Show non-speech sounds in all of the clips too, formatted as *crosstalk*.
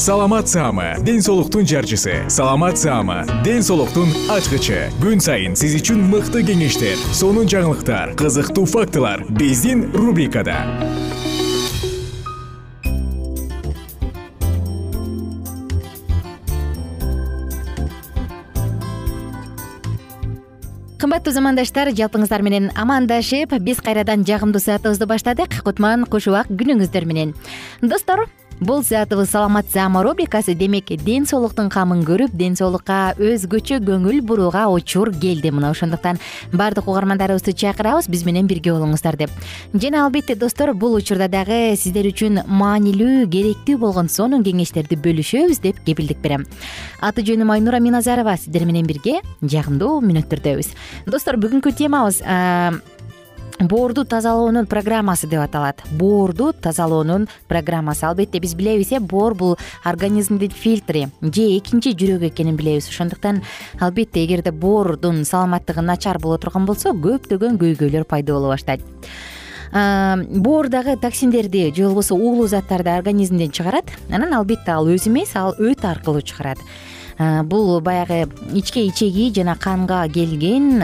саламат саама ден соолуктун жарчысы. Саламат саама ден соолуктун ачкычы. Күн сайын сиз үчүн мыкты кеңештер сонун жаңылыктар кызыктуу фактылар биздин рубрикада. Кымбаттуу замандаштар жалпыңыздар менен амандашып биз кайрадан жагымдуу саатыбызды баштадык. Кутман куш убак күнүңүздөр менен. Достор бул саатыбыз саламат саама рубрикасы демек ден соолуктун камын көрүп ден соолукка өзгөчө көңүл бурууга учур келди. Мына ошондуктан баардык угармандарыбызды чакырабыз биз менен бирге болуңуздар деп. Жана албетте достор бул учурда дагы сиздер үчүн маанилүү керектүү болгон сонун кеңештерди бөлүшөбүз деп кепилдик берем. Аты жөнүм айнура миназарова сиздер менен бирге жагымдуу мүнөттөрдөбүз достор бүгүнкү темабыз боорду тазалоонун программасы деп аталат. Боорду тазалоонун программасы. Албетте биз билебиз э боор бул организмдин фильтри. Же экинчи жүрөгү экенин билебиз. Ошондуктан албетте эгерде боордун саламаттыгы начар боло турган болсо көптөгөн көйгөйлөр пайда боло баштайт. Боор дагы токсиндерди же болбосо уулуу заттарды организмден чыгарат. Анан албетте ал өзү эмес ал өт аркылуу чыгарат бул баягы ичке ичеги жана канга келген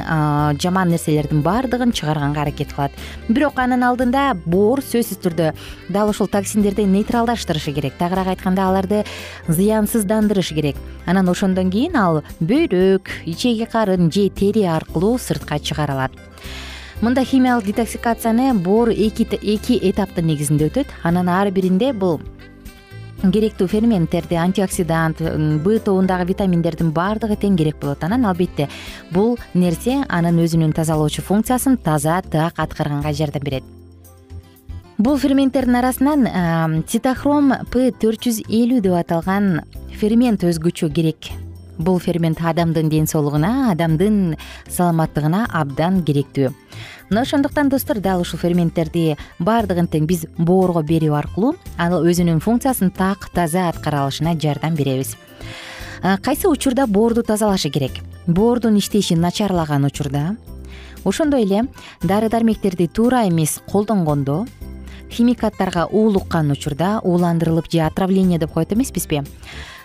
жаман нерселердин баардыгын чыгарганга аракет кылат. Бирок анын алдында боор сөзсүз түрдө дал ушул токсиндерди нейтралдаштырышы керек. Тагыраак айтканда аларды зыянсыздандырышы керек. Анан ошондон кийин ал бөйрөк ичеги карын же тери аркылуу сыртка чыгарылат. Мында химиялык детоксикацияны боор эки этаптын негизинде өтөт. Анан ар биринде бул керектүү ферменттерди антиоксидант б тобундагы витаминдердин баардыгы тең керек болот анан албетте бул нерсе анын өзүнүн тазалоочу функциясын таза так аткарганга жардам берет. Бул ферменттердин арасынан цитохром п төрт жүз элүү деп аталган фермент өзгөчө керек бул фермент адамдын ден соолугуна адамдын саламаттыгына абдан керектүү. Мына ошондуктан достор дал ушул ферменттерди баардыгын тең биз боорго берүү аркылуу ал өзүнүн функциясын так таза аткара алышына жардам беребиз. Кайсы учурда боорду тазалашы керек? Боордун иштеши начарлаган учурда. Ошондой эле дары дармектерди туура эмес колдонгондо химикаттарга уулуккан учурда ууландырылып же отравление деп коет эмеспизби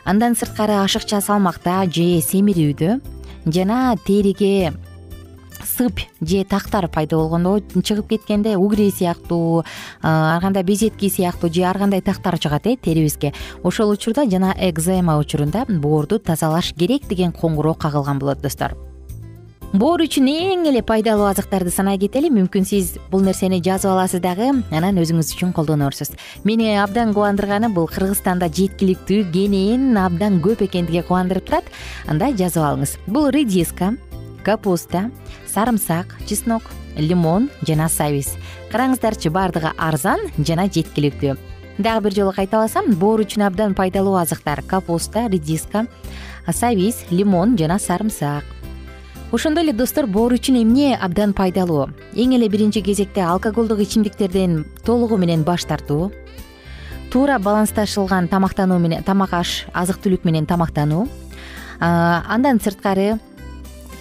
андан сырткары ашыкча салмакта же семирүүдө жана териге сыпь же тактар пайда болгондо чыгып кеткенде угри сыяктуу ар кандай безетки сыяктуу же ар кандай тактар чыгат э терибизге ошол учурда жана экзема учурунда боорду тазалаш керек деген коңгуроо кагылган болот достор боор үчүн эң эле пайдалуу азыктарды санай кетели. Мүмкүн сиз бул нерсени жазып аласыз дагы анан өзүңүз үчүн колдонорсуз. Мени абдан кубандырганы бул кыргызстанда жеткиликтүү кенен абдан көп экендиги кубандырып турат. Анда жазып алыңыз. Бул редиска капуста сарымсак чеснок лимон жана сабиз караңыздарчы баардыгы арзан жана жеткиликтүү. Дагы бир жолу кайталасам боор үчүн абдан пайдалуу азыктар. Капуста редиска сабиз лимон жана сарымсак ошондой эле достор боор үчүн эмне абдан пайдалуу? Эң эле биринчи кезекте алкоголдук ичимдиктерден толугу менен баш тартуу туура балансташылган тамактануу менен тамак аш азык түлүк менен тамактануу андан сырткары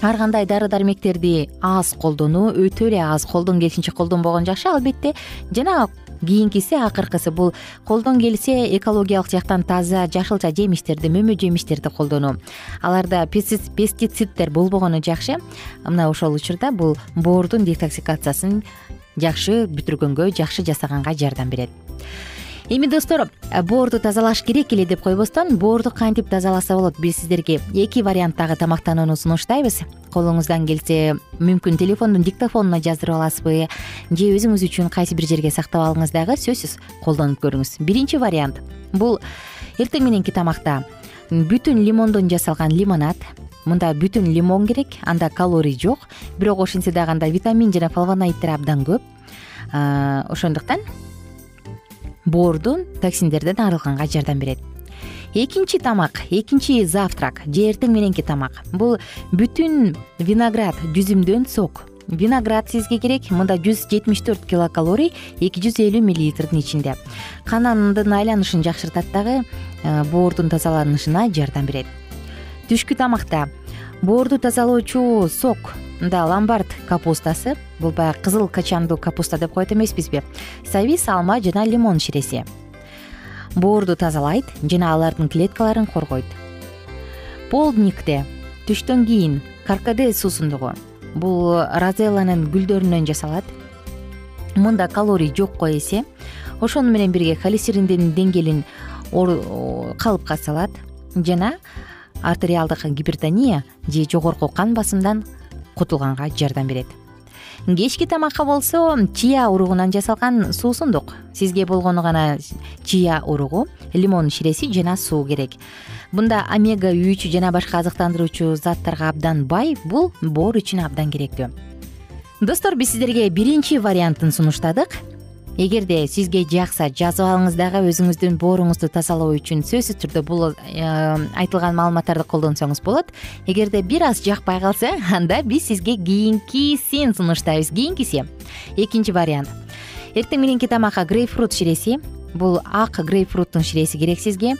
ар кандай дары дармектерди аз колдонуу өтө эле аз колдон келишинче колдонбогон жакшы. Албетте жана кийинкиси акыркысы бул колдон келсе экологиялык жактан таза жашылча жемиштерди мөмө жемиштерди колдонуу аларда пестициддер болбогону жакшы. Мына ошол учурда бул боордун детоксикациясын жакшы бүтүргөнгө жакшы жасаганга жардам берет эми достор боорду тазалаш керек эле деп койбостон боорду кантип тазаласа болот биз сиздерге эки варианттагы тамактанууну сунуштайбыз. Колуңуздан келсе мүмкүн телефондун диктофонуна жаздырып аласызбы? же өзүңүз үчүн кайсы бир жерге сактап алыңыз дагы? Сөзсүз колдонуп көрүңүз. Биринчи вариант бул эртең мененки тамакта бүтүн лимондон жасалган лимонад. Мында бүтүн лимон керек анда калорий жок. Бирок ошентсе дагы анда витамин жана флавоноиддер абдан көп. Ошондуктан боордун токсиндерден арылганга жардам берет. Экинчи тамак экинчи завтрак же эртең мененки тамак. Бул бүтүн виноград жүзүмдөн сок. Виноград сизге керек мында жүз жетимиш төрт килокалорий эки жүз элүү миллилитрдин ичинде. Канандын айланышын жакшыртат дагы э, боордун тазаланышына жардам берет. Түшкү тамакта боорду тазалоочу сок мында ломбард капустасы бул баягы кызыл качандуу капуста деп коет эмеспизби. Сабиз алма жана лимон ширеси. Боорду тазалайт жана алардын клеткаларын коргойт. Полдникте түштөн кийин каркаде суусундугу бул розелланын гүлдөрүнөн жасалат. Мында калорий жокко эсе ошону менен бирге холестериндин деңгээлин калыпка салат жана артериалдык гипертония же жогорку кан басымдан кутулганга жардам берет. Кечки тамакка болсо чия уругунан жасалган суусундук сизге болгону гана чия уругу лимон ширеси жана суу керек. Мында омега үч жана башка азыктандыруучу заттарга абдан бай бул боор үчүн абдан керектүү. Достор биз сиздерге биринчи вариантын сунуштадык эгерде сизге жакса жазып алыңыз дагы өзүңүздүн бооруңузду тазалоо үчүн сөзсүз түрдө бул э, айтылган маалыматтарды колдонсоңуз болот. Эгерде бир аз жакпай калса *laughs* анда биз сизге кийинкисин сунуштайбыз. Кийинкиси экинчи вариант. Эртең мененки тамакка грейпфрут ширеси. Бул ак грейпфруттун ширеси керек сизге.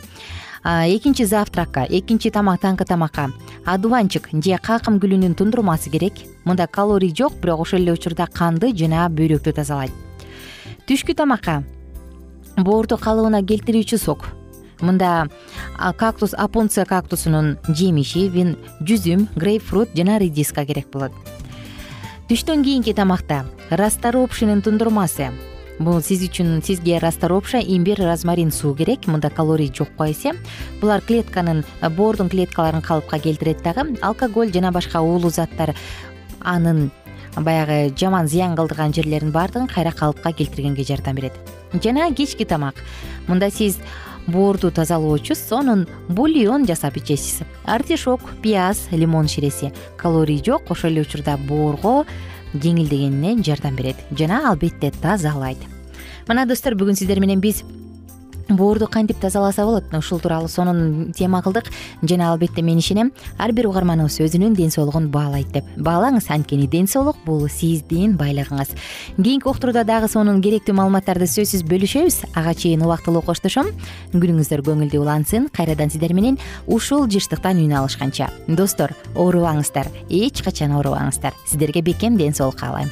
Экинчи завтракка экинчи тамак таңкы тамакка одуванчик же какым гүлүнүн тундурмасы керек. Мында калорий жок бирок ошол эле учурда канды жана бөйрөктү тазалайт түшкү тамакка. Боорду калыбына келтирүүчү сок. Мында кактус апунция кактусунун жемиши жүзүм грейпфрут жана редиска керек болот. Түштөн кийинки тамакта расторопшинин тундурмасы. Бул сиз үчүн сизге расторопша имбирь розмарин суу керек мында калорий жокко эсе. Булар клетканын боордун клеткаларын калыпка келтирет дагы алкоголь жана башка уулуу заттар анын баягы жаман зыян кылдырган жерлерин баардыгын кайра калыпка келтиргенге жардам берет. Жана кечки тамак. Мында сиз боорду тазалоочу сонун бульон жасап ичесиз. Артишок пияз лимон ширеси калорий жок ошол эле учурда боорго жеңилдегенине жардам берет. Жана албетте тазалайт. Мына достор бүгүн сиздер менен биз боорду кантип тазаласа болот? Ушул тууралуу сонун тема кылдык. Жана албетте мен ишенем ар бир угарманыбыз өзүнүн ден соолугун баалайт деп. Баалаңыз анткени ден соолук бул сиздин байлыгыңыз. Кийинки уктурууда дагы сонун керектүү маалыматтарды сөзсүз бөлүшөбүз. Ага чейин убактылуу коштошом. Күнүңүздөр көңүлдүү улансын. Кайрадан сиздер менен ушул жыштыктан үн алышканча. Достор оорубаңыздар. Эч качан оорубаңыздар. Сиздерге бекем ден соолук каалайм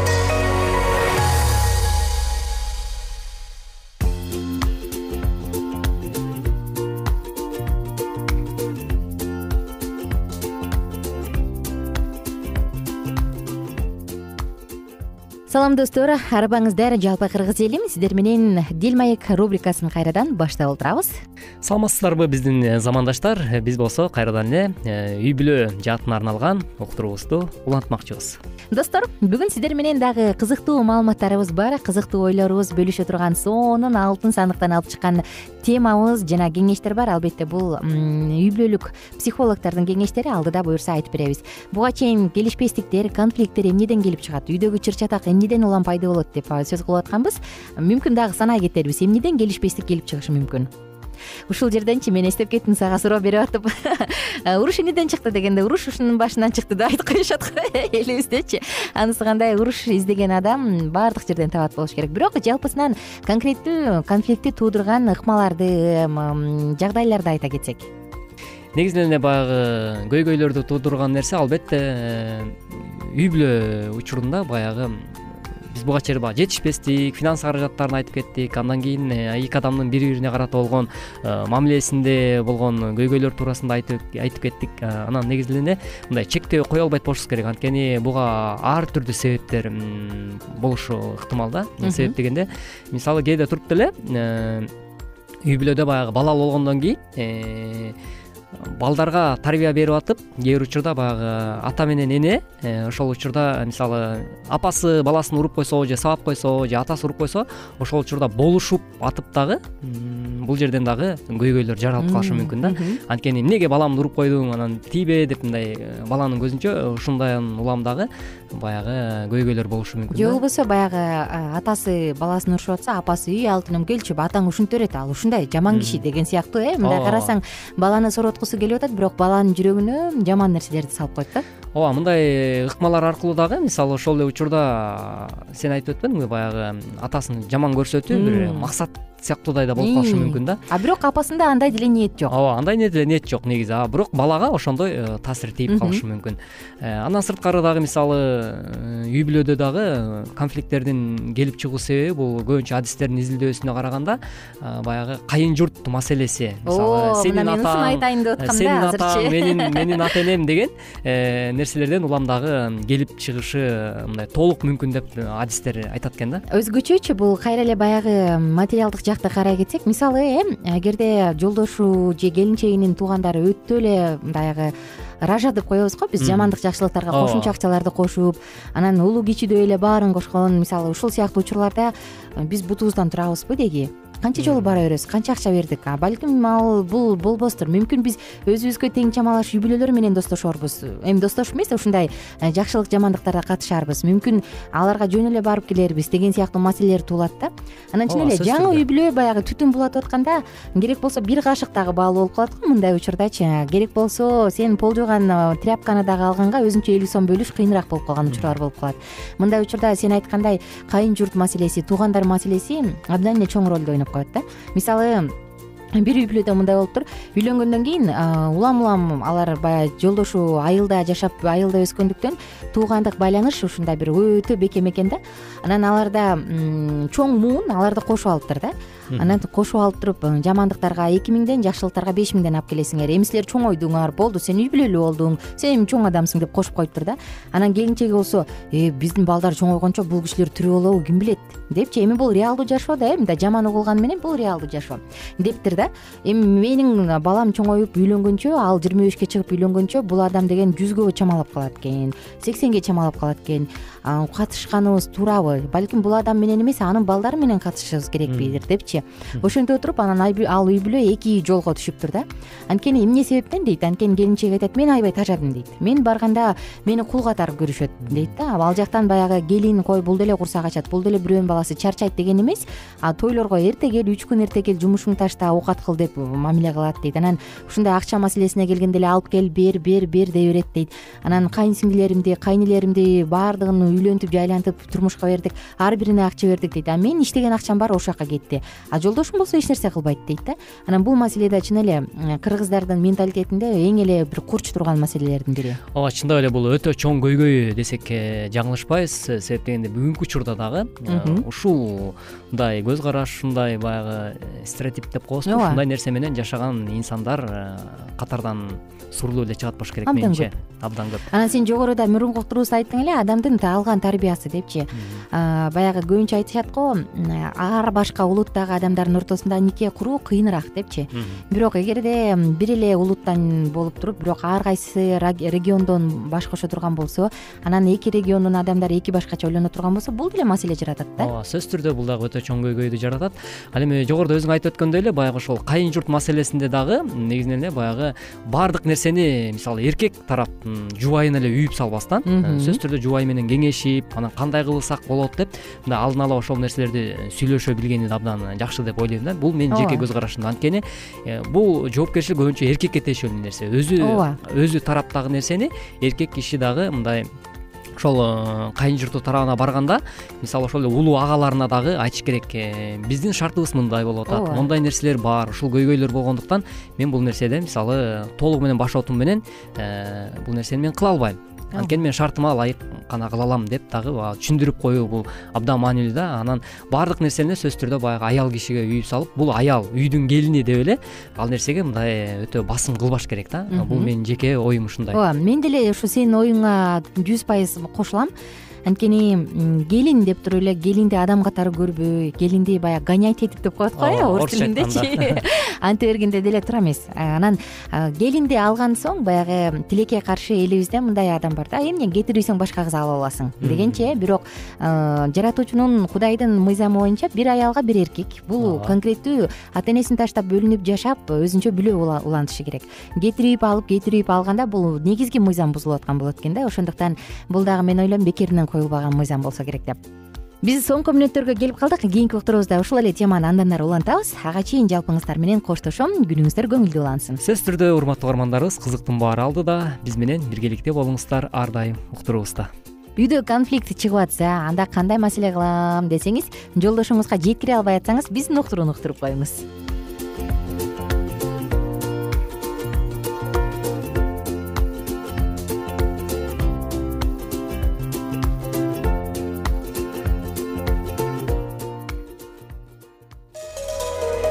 салам достор. Арыбаңыздар жалпы кыргыз элим. Сиздер менен дил маек рубрикасын кайрадан баштап олтурабыз. Саламатсыздарбы биздин э, замандаштар? Э, биз болсо кайрадан эле э, үй бүлө жаатына арналган уктуруубузду улантмакчыбыз достор бүгүн сиздер менен дагы кызыктуу маалыматтарыбыз бар кызыктуу ойлорубуз бөлүшө турган сонун алтын сандыктан алып чыккан темабыз жана кеңештер бар. Албетте бул үй бүлөлүк психологдордун кеңештери алдыда буюрса айтып беребиз. Буга чейин келишпестиктер конфликттер эмнеден келип чыгат? Үйдөгү чыр чатак эмнеден улам пайда болот деп сөз кылып атканбыз. Мүмкүн дагы санай кетербиз. Эмнеден келишпестик келип чыгышы мүмкүн ушул жерденчи мен эстеп кеттим сага суроо берип атып. *laughs* Уруш эмнеден чыкты дегенде уруш ушунун башынан чыкты деп айтып коюшат го. *laughs* Элибиздечи. Анысы кандай? Уруш издеген адам баардык жерден табат болуш керек. Бирок жалпысынан конкреттүү конфликтти туудурган ыкмаларды жагдайларды айта кетсек. Негизинен эле баягы көйгөйлөрдү туудурган нерсе албетте э, үй бүлө учурунда баягы биз буга чейин баягы жетишпестик финанс каражаттарын айтып кеттик. Андан кийин э, эки адамдын бири бирине карата болгон э, мамилесинде болгон көйгөйлөр туурасында айтып кеттик. Э, анан негизинен эле мындай чектөө кое албайт болушубуз керек. Анткени буга ар түрдүү себептер болушу ыктымал да. Себеп дегенде мисалы кээде туруп деле үй бүлөдө баягы балалуу болгондон кийин балдарга тарбия берип атып кээ бир учурда баягы ата менен эне э, ошол учурда мисалы апасы баласын уруп койсо же сабап койсо же атасы уруп койсо ошол учурда болушуп атып дагы бул жерден дагы көйгөйлөр жаралып калышы мүмкүн да. анткени эмнеге баламды уруп койдуң анан тийбе деп мындай э, баланын көзүнчө ушундан улам дагы баягы көйгөйлөр болушу мүмкүн же болбосо баягы атасы баласын урушуп атса апасы үй алтыным келчү батаң ушинте берет ал ушундай жаман киши деген сыяктуу э мындай карасаң баланы сороткусу келип атат бирок баланын жүрөгүнө жаман нерселерди салып коет да? Ооба мындай ыкмалар аркылуу дагы мисалы ошол эле учурда сен айтып өтпөдүңбү баягы атасын жаман көрсөтүү бир максат сыяктуудай да болуп калышы мүмкүн да? А бирок апасында андай деле ниет жок. Ооба андай деле ниет жок негизи. А бирок балага ошондой э, таасир тийип калышы мүмкүн. Э, андан сырткары дагы мисалы үй бүлөдө дагы конфликттердин келип чыгуу себеби бул көбүнчө адистердин изилдөөсүнө караганда баягы кайын журт маселеси. Мисалы сенин атаң сын айтайын деп аткам да азырчы. сенин атаң менин *laughs* ата энем деген нерселерден улам дагы келип чыгышы мындай толук мүмкүн деп адистер айтат экен да. Өзгөчөчү бул кайра эле баягы материалдык жакты карай кетсек мисалы э эгерде жолдошу же келинчегинин туугандары өтө эле баягы ража деп коебуз го. Биз жамандык жакшылыктарга кошумча акчаларды кошуп анан улуу кичүүдөй эле баарын кошкон мисалы ушул сыяктуу учурларда э, биз бутубуздан турабызбы деги канча жолу бара беребиз? Канча акча бердик? Балким ал бул болбостур мүмкүн биз өзүбүзгө тең чамалаш үй бүлөлөр менен достошорбуз. Эми достошуп эмес ушундай э, жакшылык жамандыктарда катышарбыз. Мүмкүн аларга жөн эле барып келербиз деген сыяктуу маселелер туулат да. Анан чын эле жаңы үй бүлө баягы түтүн булатып атканда керек болсо бир кашык дагы баал болуп калат го мындай учурдачы. Керек болсо сен пол жууган э, тряпканы дагы алганга өзүнчө элүү сом бөлүш кыйыныраак болуп калган учурлар болуп калат. Мындай учурда сен айткандай кайын журт маселеси туугандар маселеси абдан эле чоң ролду ойноп коет да. Мисалы бир үй бүлөдө мындай болуптур үйлөнгөндөн кийин улам улам алар баягы жолдошу айылда жашап айылда өскөндүктөн туугандык байланыш ушундай бир өтө бекем экен да. Анан аларда чоң муун аларды кошуп алыптыр да анан кошуп алып туруп жамандыктарга эки миңден жакшылыктарга беш миңден алып келесиңер. Эми силер чоңойдуңар болду сен үй бүлөлүү болдуң сен эми чоң адамсың деп кошуп коюптур да. Анан келинчеги болсо э биздин балдар чоңойгончо бул кишилер тирүү болобу ким билет? депчи. Эми бул реалдуу жашоо да э мындай жаман угулганы менен бул реалдуу жашоо дептир да. Эми менин балам чоңоюп үйлөнгөнчө ал жыйырма бешке чыгып үйлөнгөнчө бул адам деген жүзгө чамалап калат экен сексенге чамалап калат экен. Катышканыбыз туурабы балким бул адам менен эмес анын балдары менен катышышыбыз керекпидир депчи ошентип отуруп анан ал үй бүлө эки жолго түшүптүр да. Анткени эмне себептен дейт? Анткени келинчеги айтат мен аябай тажадым дейт. Мен барганда мени кул катары көрүшөт дейт да. Ал жактан баягы келин кой бул деле курсак ачат бул деле бирөөнүн баласы чарчайт деген эмес. А тойлорго эрте кел үч күн эрте кел жумушуңду ташта оокат кыл деп мамиле кылат дейт. Анан ушундай акча маселесине келгенде эле алып кел бер бер бер дей берет дейт. Анан кайын сиңдилеримди кайнэлеримди баардыгын үйлөнтүп жайлантып турмушка бердик ар бирине акча бердик дейт. А менин иштеген акчам баары ошол жака кетти а жолдошум болсо эч нерсе кылбайт дейт да. Анан бул маселеде чын эле кыргыздардын менталитетинде эң эле бир курч турган маселелердин бири. Ооба чындап эле бул өтө чоң көйгөй десек э, жаңылышпайбыз. Себеп дегенде бүгүнкү учурда дагы э, ушундай көз караш ушундай баягы э, стереотип деп коебузбу ушундай нерсе менен жашаган инсандар катардан сурурлуу эле чыгат болуш керек менимче. абдан көп. Анан сен жогоруда мурунку уктуруубузда айттың эле адамдын алган тарбиясы депчи. Баягы көбүнчө айтышат го ар башка улуттагы адамдардын ортосунда нике куруу кыйыныраак депчи. Бирок эгерде бир эле улуттан болуп туруп бирок ар кайсы региондон баш кошо турган болсо анан эки региондун адамдары эки башкача ойлоно турган болсо бул деле маселе жаратат да. Ооба сөзсүз түрдө бул дагы өтө чоң көйгөйдү жаратат. Ал эми жогоруда өзүң айтып өткөндөй эле баягы ошол кайын журт маселесинде дагы негизинен эле баягы баардык нерсени мисалы эркек тарап жубайын эле үйүп салбастан сөзсүз түрдө жубайы менен кеңешип анан кандай кылсак болот деп мындай алдын ала ошол нерселерди сүйлөшө билгени абдан жакшы деп ойлойм да. Бул менин жеке көз карашым анткени э, бул жоопкерчилик көбүнчө эркекке тиешелүү нерсе. Өзү ооба. өзү тараптагы нерсени эркек киши дагы мындай ошол э, кайын журту тарабына барганда мисалы ошол эле улуу агаларына дагы айтыш керек. Э, биздин шартыбыз мындай болуп атат. Моундай нерселер бар ушул көйгөйлөр болгондуктан мен бул нерседе мисалы толугу менен баш отум менен бул нерсени мен кыла албайм анткени мен шартыма ылайык гана кыла алам деп дагы түшүндүрүп коюу бул абдан маанилүү да. Анан баардык нерсени сөзсүз түрдө баягы аял кишиге үйүп салып бул аял үйдүн келини деп эле ал нерсеге мындай өтө басым кылбаш керек да. Бул менин жеке оюм ушундай. Ооба мен деле ушу сенин оюңа жүз пайыз кошулам анткени келин деп туруп эле келинди адам катары көрбөй келинди баягы гонять этип деп коет го э орус тилиндечи *laughs* анте бергенде деле туура эмес. Анан келинди алган соң баягы тилекке каршы элибизде мындай адам бар да эмне кетирбейсиң башка кыз ала аласың дегенчи э бирок жаратуучунун кудайдын мыйзамы боюнча бир аялга бир эркек. Бул конкреттүү ата энесин таштап бөлүнүп жашап өзүнчө бүлө улантышы керек. Кетирип алып кетириб алганда бул негизги мыйзам бузулуп аткан болот экен да. Ошондуктан бул дагы мен ойлойм бекеринен коюлбаган мыйзам болсо керек деп. Биз соңку мүнөттөргө келип калдык. Кийинки уктуруубузда ушул эле теманы андан ары улантабыз. Ага чейин жалпыңыздар менен коштошом. Күнүңүздөр көңүлдүү улансын. Сөзсүз түрдө урматтуу угармандарыбыз кызыктын баары алдыда биз менен биргеликте болуңуздар ар дайым уктуруубузда. Үйдө конфликт чыгып атса анда кандай маселе кылам десеңиз жолдошуңузга жеткире албай атсаңыз биздин уктурууну уктуруп коюңуз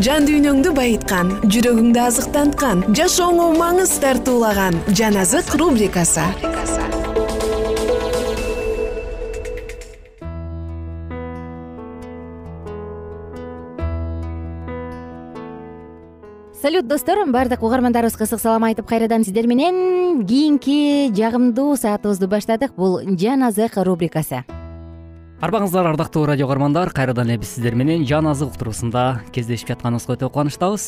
жан дүйнөңдү байыткан жүрөгүңдү азыктанткан жашооңо маңыз тартуулаган жан азык рубрикасы. Салют достор баардык угармандарыбызга ысык салам айтып кайрадан сиздер менен. Кийинки жагымдуу саатыбызды баштадык бул жан азык рубрикасы арбаңыздар ардактуу радио угармандар кайрадан эле биз сиздер менен жан азык уктуруусунда кездешип жатканыбызга өтө кубанычтабыз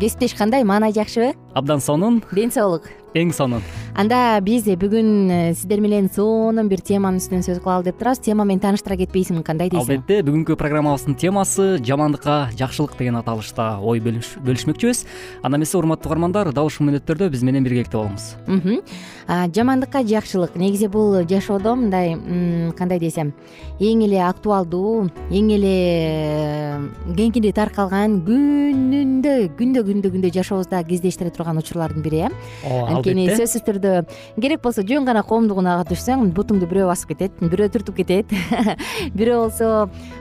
кесиптеш кандай? Маанай жакшыбы абдан сонун. Ден соолук. Эң сонун. Анда биз бүгүн э, сиздер менен сонун бир теманын үстүнөн сөз кылалы деп турабыз. Тема менен тааныштыра кетпейсиңби кандай дейсиң? Албетте бүгүнкү программабыздын темасы жамандыкка жакшылык деген аталышта ой бөлүшмөкчүбүз. Анда эмесе урматтуу угармандар дал ушул мүнөттөрдө биз менен биргеликте болуңуз. Жамандыкка жакшылык негизи бул жашоодо мындай кандай десем эң эле актуалдуу эң эле э, кеңири таркалган күнүндө күндө күндө күндө жашообузда кездештире турган учурлардын бири э. Ооба анткени сөзсүз түрдө керек болсо жөн гана коомдугун ага түшсөң бутуңду бирөө басып кетет бирөө түртүп кетет. *laughs* Бирөө болсо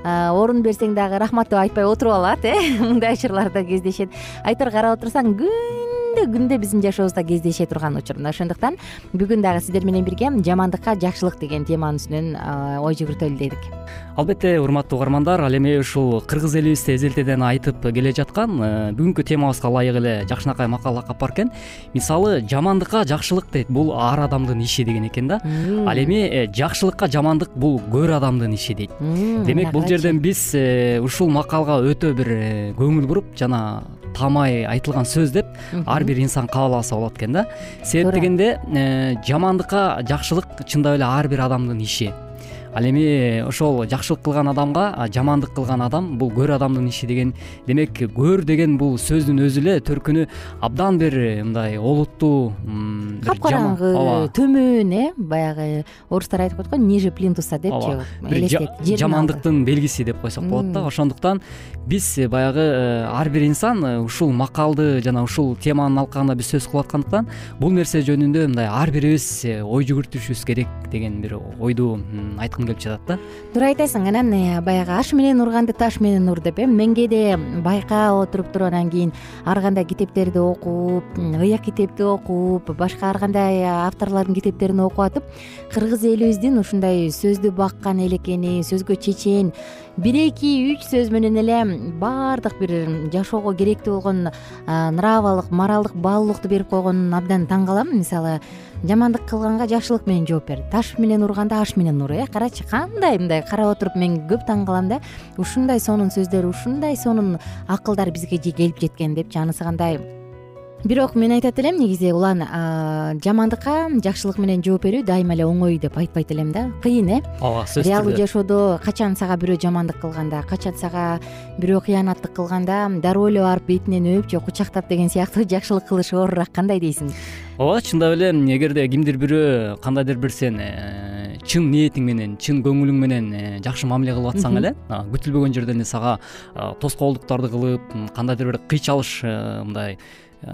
орун берсең дагы рахмат деп айтпай отуруп алат э. *laughs* Мындай учурларда кездешет. Айтор карап отурсаң күндө күндө биздин жашообузда кездеше турган учур мына ошондуктан бүгүн дагы сиздер менен бирге жамандыкка жакшылык деген теманын үстүнөн ой жүгүртөлү дедик. Албетте урматтуу угармандар ал эми ушул кыргыз элибизде эзелтеден айтып келе жаткан э, бүгүнкү темабызга ылайык эле жакшынакай макал лакап бар экен мисалы жамандыкка жакшылык дейт бул ар адамдын иши деген экен да. Ал эми э, жакшылыкка жамандык бул көр адамдын иши дейт. Демек бул жерден биз э, ушул макалга өтө бир көңүл буруп жана таамай айтылган сөз деп ар бир инсан кабыл алса болот экен да. Себеп дегенде жамандыкка жакшылык чындап эле ар бир адамдын иши ал эми ошол жакшылык кылган адамга жамандык кылган адам бул көр адамдын иши деген. Демек көр деген бул сөздүн өзү эле төркүнү абдан бир мындай олуттуу капкараңгы төмөн э баягы орустар айтып коет го ниже плинтуса депчи элестет жамандыктын белгиси деп койсок болот да. Ошондуктан биз баягы э, ар бир инсан э, ушул макалды жана ушул теманын алкагында биз сөз кылып аткандыктан бул нерсе жөнүндө мындай ар бирибиз э, ой жүгүртүшүбүз керек деген бир ойду айткым келип жатат да? Туура айтасың анан э, баягы аш менен урганды таш менен ур деп э мен кээде байкап отуруп туруп анан кийин ар кандай китептерди окуп ыяк китепти окуп башка ар кандай авторлордун китептерин окуп атып кыргыз элибиздин ушундай сөздү баккан элекени сөзгө чечен бир эки үч сөз менен эле баардык бир жашоого керектүү болгон нравалык моралдык баалуулукту берип койгонуна абдан таң калам. Мисалы жамандык кылганга жакшылык менен жооп бер таш менен урганда аш менен ур э? Карачы кандай мындай? Карап отуруп мен көп таң калам да ушундай сонун сөздөр ушундай сонун акылдар бизге келип жеткен депчи анысы кандай. Бирок мен айтат элем негизи улан жамандыкка жакшылык менен жооп берүү дайыма эле оңой деп айтпайт элем да. Кыйын э? Ооба сөзсүз түрдө реалдуу жашоодо качан сага бирөө жамандык кылганда качан сага бирөө кыянаттык кылганда дароо эле барып бетинен өөп же кучактап деген сыяктуу жакшылык кылыш оорураак кандай дейсиң ооба чындап эле эгерде кимдир бирөө кандайдыр бир сен э, чын ниетиң менен чын көңүлүң менен э, жакшы мамиле кылып атсаң эле күтүлбөгөн жерден эле сага тоскоолдуктарды кылып кандайдыр бир кыйчалыш э, мындай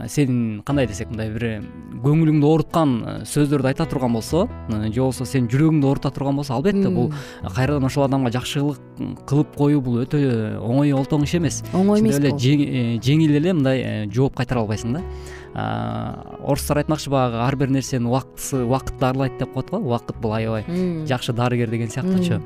сенин кандай десек мындай бир э, көңүлүңдү ооруткан э, сөздөрдү айта турган болсо же болбосо сенин жүрөгүңдү оорута турган болсо албетте бул кайрадан ошол адамга жакшылык кылып коюу бул өтө оңой олтоң иш эмес. Оңой эмес эле жеңил эле мындай жооп кайтара албайсың да. Орустар айтмакчы баягы ар бир нерсенин убактысы убакыт дарылайт деп коет го. Убакыт бул аябай жакшы дарыгер деген сыяктуучу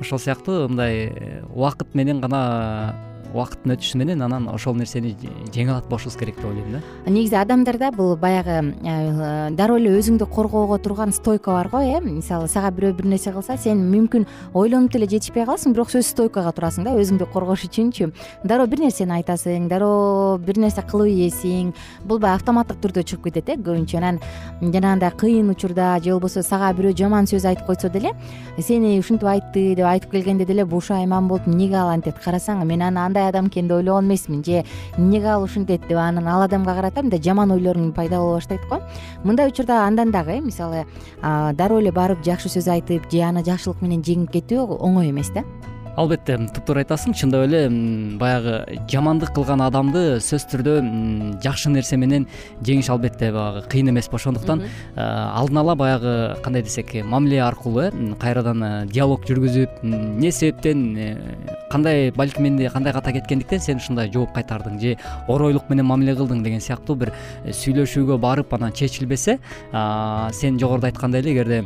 ошол сыяктуу мындай убакыт менен гана убакыттын өтүшү менен анан ошол нерсени жеңе алат болушубуз керек деп ойлойм да. Негизи адамдарда бул баягы э, дароо эле өзүңдү коргоого турган стойка бар го э мисалы сага бирөө бир нерсе кылса сен мүмкүн ойлонуп деле жетишпей каласың бирок сөзсүз стойкага турасың да өзүңдү коргош үчүнчү. Дароо бир нерсени айтасың дароо бир нерсе кылып ийесиң бул баягы автоматтык түрдө чыгып кетет э көбүнчө. Анан жанагындай кыйын учурда же болбосо сага бирөө жаман сөз айтып койсо деле сени ушинтип айтты деп айтып келгенде деле бушайман болуп эмнеге ал антет карасаң мен аны андай адам экен деп ойлогон эмесмин же эмнеге ал ушинтет деп анан ал адамга карата мындай жаман ойлоруң пайда боло баштайт го. Мындай учурда андан дагы э мисалы дароо эле барып жакшы сөз айтып же аны жакшылык менен жеңип кетүү оңой эмес да албетте туптуура айтасың чындап эле баягы жамандык кылган адамды сөзсүз түрдө жакшы нерсе менен жеңиш албетте баягы кыйын эмес ошондуктан алдын ала баягы кандай десек мамиле аркылуу э кайрадан э, диалог жүргүзүп эмне себептен э, кандай балким менде кандай ката кеткендиктен сен ушундай жооп кайтардың же оройлук менен мамиле кылдың деген сыяктуу бир э, сүйлөшүүгө барып анан чечилбесе сен жогоруда айткандай эле эгерде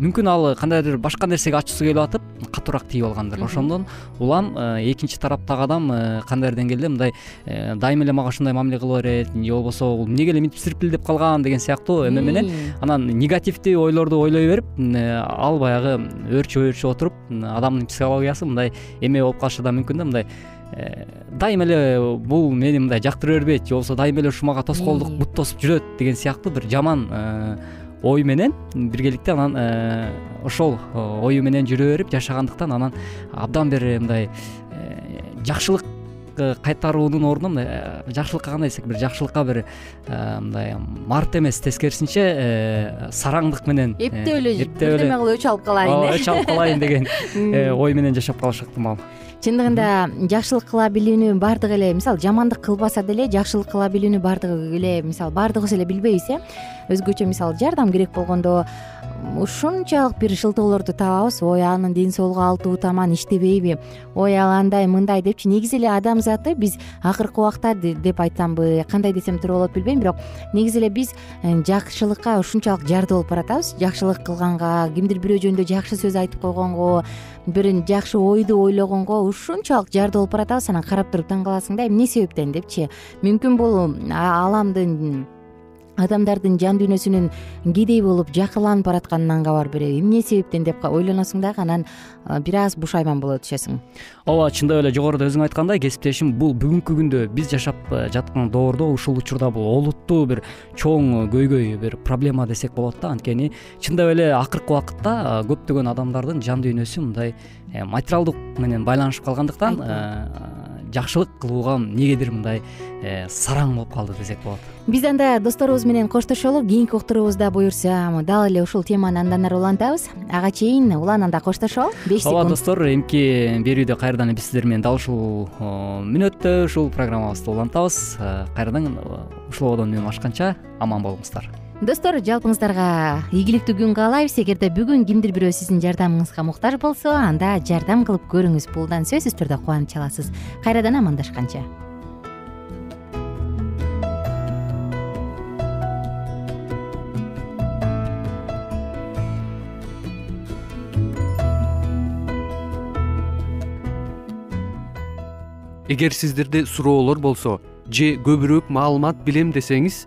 мүмкүн ал кандайдыр башка нерсеге ачуусу келип атып катуураак тийип алгандыр. Ошондон улам э, экинчи тараптагы адам э, кандайдыр деңгээлде мындай э, дайыма эле мага ушундай мамиле кыла берет же болбосо бул эмнеге эле мынтип сирпилдеп калган деген сыяктуу эме менен анан негативдүү ойлорду ойлой берип ал баягы өөрчүп өөрчүп отуруп адамдын психологиясы мындай эме болуп калышы да мүмкүн да мындай дайыма эле бул мени мындай жактыра бербейт же болбосо дайыма эле ушу мага тоскоолдук бут тосуп жүрөт деген сыяктуу бир жаман ой менен биргеликте анан э, ошол э, ою менен жүрө берип жашагандыктан анан абдан бир мындай э, жакшылык кайтаруунун ордуна мындай жакшылыкка кандай десек бир жакшылыкка бир мындай март эмес тескерисинче сараңдык менен эптеп эле бирдеме кылып өч алып калайын өч алып калайын деген *laughs* ой менен жашап калышы ыктымал чындыгында жакшылык кыла билүүнү баардыгы эле мисалы жамандык кылбаса деле жакшылык кыла билүүнү баардыгы эле мисалы баардыгыбыз эле билбейбиз э. Өзгөчө мисалы жардам керек болгондо ушунчалык бир шылтоолорду табабыз. Ой анын ден соолугу алтыбы таман иштебейби. Ой ал андай мындай депчи. Негизи эле адам биз акыркы убакта деп айтсамбы кандай десем туура болот билбейм бирок негизи эле биз э, жакшылыкка ушунчалык жарды болуп баратабыз. Жакшылык кылганга кимдир бирөө жөнүндө жакшы сөз айтып койгонго бир жакшы ойду ойлогонго ушунчалык жарды болуп баратабыз. Анан карап туруп таң каласың да эмне себептен депчи? Мүмкүн бул ааламдын адамдардын жан дүйнөсүнүн кедей болуп жакырланып баратканынан кабар береби эмне себептен деп ойлоносуң дагы анан бир аз бушайман боло түшөсүң ооба чындап эле жогоруда өзүң айткандай кесиптешим бул бүгүнкү күндө биз жашап э, жаткан доордо ушул учурда бул олуттуу бир чоң көйгөй бир проблема десек болот да. Анткени чындап эле акыркы убакытта э, көптөгөн адамдардын жан дүйнөсү мындай э, материалдык менен байланышып калгандыктан жакшылык кылууга эмнегедир мындай э, сараң болуп калды десек болот. Биз анда досторубуз менен коштошолу кийинки уктуруубузда буюрса дал эле ушул теманы андан ары улантабыз. Ага чейин улананда коштошолу беш секунд. ооба достор эмки берүүдө кайрадан биз сиздер менен дал ушул мүнөттө ушул программабызды улантабыз. Э, кайрадан ушул ободон үнүм ашканча аман болуңуздар достор жалпыңыздарга ийгиликтүү күн каалайбыз. Эгерде бүгүн кимдир бирөө сиздин жардамыңызга муктаж болсо анда жардам кылып көрүңүз булдан сөзсүз түрдө кубанычы аласыз. Кайрадан амандашканча. Эгер сиздерде суроолор болсо же көбүрөөк маалымат билем десеңиз